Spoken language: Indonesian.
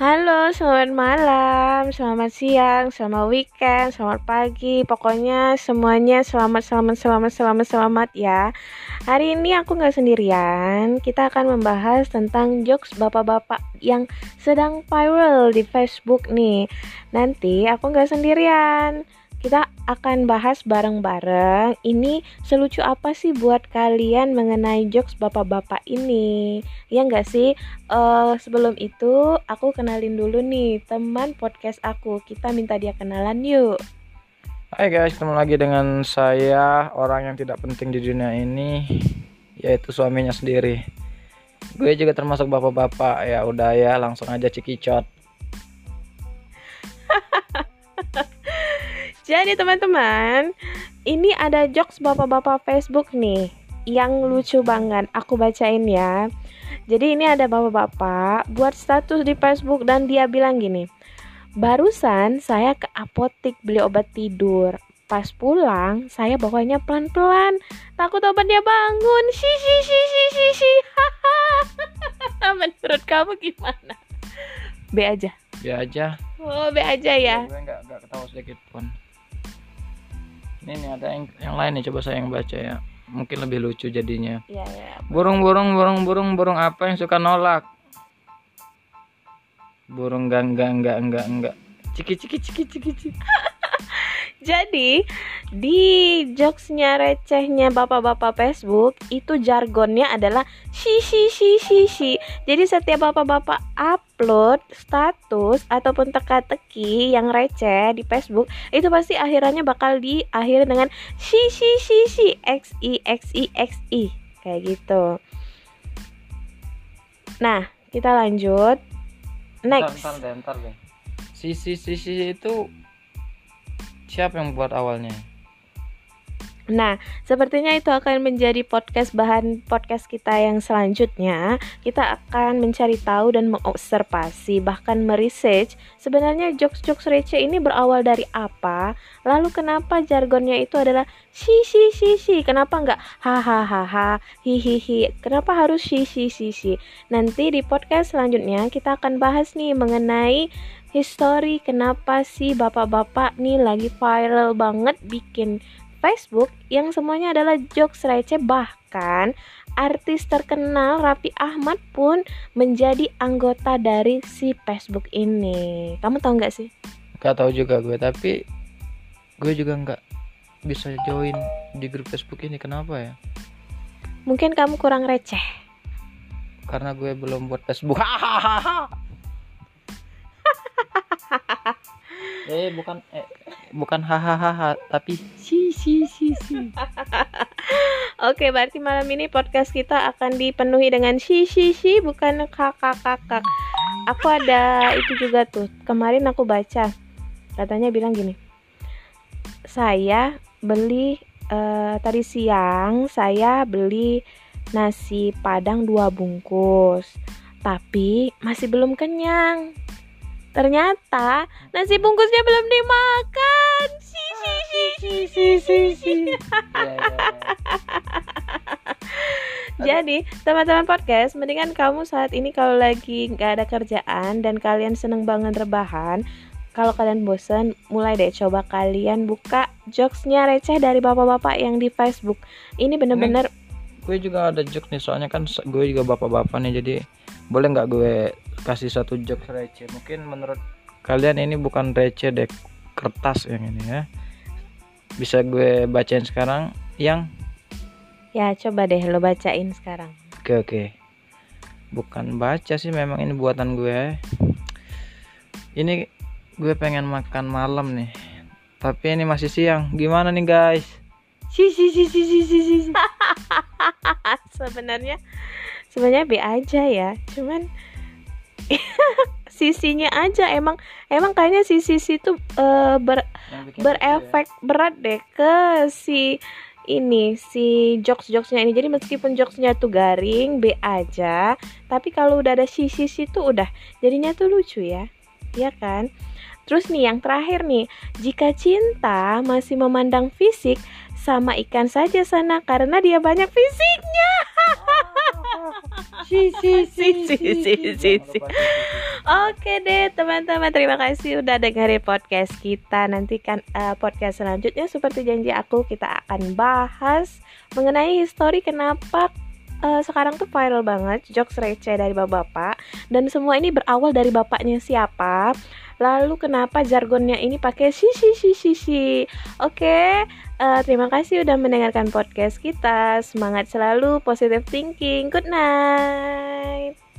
Halo, selamat malam, selamat siang, selamat weekend, selamat pagi, pokoknya semuanya selamat, selamat, selamat, selamat, selamat ya. Hari ini aku nggak sendirian, kita akan membahas tentang jokes bapak-bapak yang sedang viral di Facebook nih. Nanti aku nggak sendirian kita akan bahas bareng-bareng. Ini selucu apa sih buat kalian mengenai jokes bapak-bapak ini? Ya nggak sih? Uh, sebelum itu aku kenalin dulu nih teman podcast aku. Kita minta dia kenalan yuk. Hai guys, ketemu lagi dengan saya orang yang tidak penting di dunia ini yaitu suaminya sendiri. Gue juga termasuk bapak-bapak. Ya udah ya langsung aja cikicot. Jadi teman-teman, ini ada jokes bapak-bapak Facebook nih yang lucu banget. Aku bacain ya. Jadi ini ada bapak-bapak buat status di Facebook dan dia bilang gini. Barusan saya ke apotik beli obat tidur. Pas pulang, saya bawanya pelan-pelan. Takut obatnya bangun. Si si si si si si. Menurut kamu gimana? B aja. B aja. Oh, B aja ya. Gue nggak nggak ketawa sedikit pun ini nih ada yang yang lain nih coba saya yang baca ya. Mungkin lebih lucu jadinya. Ya, ya. burung burung burung apa yang suka nolak? Burung enggak enggak enggak enggak enggak. Ciki ciki ciki ciki ciki. Jadi di jokesnya recehnya bapak-bapak Facebook itu jargonnya adalah si si si si si. Jadi setiap bapak-bapak upload status ataupun teka-teki yang receh di Facebook itu pasti akhirannya bakal diakhiri dengan si si si si x i x i x i kayak gitu. Nah kita lanjut next. Ntar, ntar, ntar, ntar, Si si si si itu siapa yang buat awalnya Nah, sepertinya itu akan menjadi podcast bahan podcast kita yang selanjutnya. Kita akan mencari tahu dan mengobservasi bahkan meresearch sebenarnya jokes-jokes receh ini berawal dari apa, lalu kenapa jargonnya itu adalah si si si si, kenapa enggak hahaha hihihi, kenapa harus si si si si. Nanti di podcast selanjutnya kita akan bahas nih mengenai history kenapa sih bapak-bapak nih lagi viral banget bikin Facebook yang semuanya adalah jokes receh bahkan artis terkenal Rapi Ahmad pun menjadi anggota dari si Facebook ini. Kamu tahu nggak sih? Gak tahu juga gue tapi gue juga nggak bisa join di grup Facebook ini kenapa ya? Mungkin kamu kurang receh. Karena gue belum buat Facebook. Hahaha. eh bukan eh bukan hahaha tapi si si si si Oke, berarti malam ini podcast kita akan dipenuhi dengan si si si bukan kakak kakak. Aku ada itu juga tuh. Kemarin aku baca. Katanya bilang gini. Saya beli uh, tadi siang saya beli nasi padang dua bungkus. Tapi masih belum kenyang. Ternyata nasi bungkusnya belum dimakan. Si si si si si si. si. Jadi teman-teman podcast, mendingan kamu saat ini kalau lagi nggak ada kerjaan dan kalian seneng banget rebahan, kalau kalian bosen, mulai deh coba kalian buka jokesnya receh dari bapak-bapak yang di Facebook. Ini bener-bener. Gue juga ada jokes nih, soalnya kan gue juga bapak-bapak nih, jadi boleh nggak gue kasih satu jokes receh mungkin menurut kalian ini bukan receh deh kertas yang ini ya. Bisa gue bacain sekarang? Yang? Ya coba deh lo bacain sekarang. Oke oke. Bukan baca sih memang ini buatan gue. Ini gue pengen makan malam nih. Tapi ini masih siang. Gimana nih guys? Si si si si si si si. Sebenarnya sebenarnya B aja ya. Cuman sisinya aja. Emang emang kayaknya si sisi itu uh, ber berefek ya. berat deh ke si ini si jokes jokesnya ini. Jadi meskipun jokesnya tuh garing B aja tapi kalau udah ada si sisi tuh udah jadinya tuh lucu ya. Ya kan? Terus nih yang terakhir nih jika cinta masih memandang fisik sama ikan saja sana karena dia banyak fisiknya. Si si si si si si, si. Oke deh teman-teman. Terima kasih udah dengerin podcast kita. Nanti kan uh, podcast selanjutnya. Seperti janji aku kita akan bahas mengenai histori kenapa uh, sekarang tuh viral banget jokes receh dari bapak-bapak. Dan semua ini berawal dari bapaknya siapa. Lalu kenapa jargonnya ini pakai si si si si si. Oke uh, terima kasih udah mendengarkan podcast kita. Semangat selalu positive thinking. Good night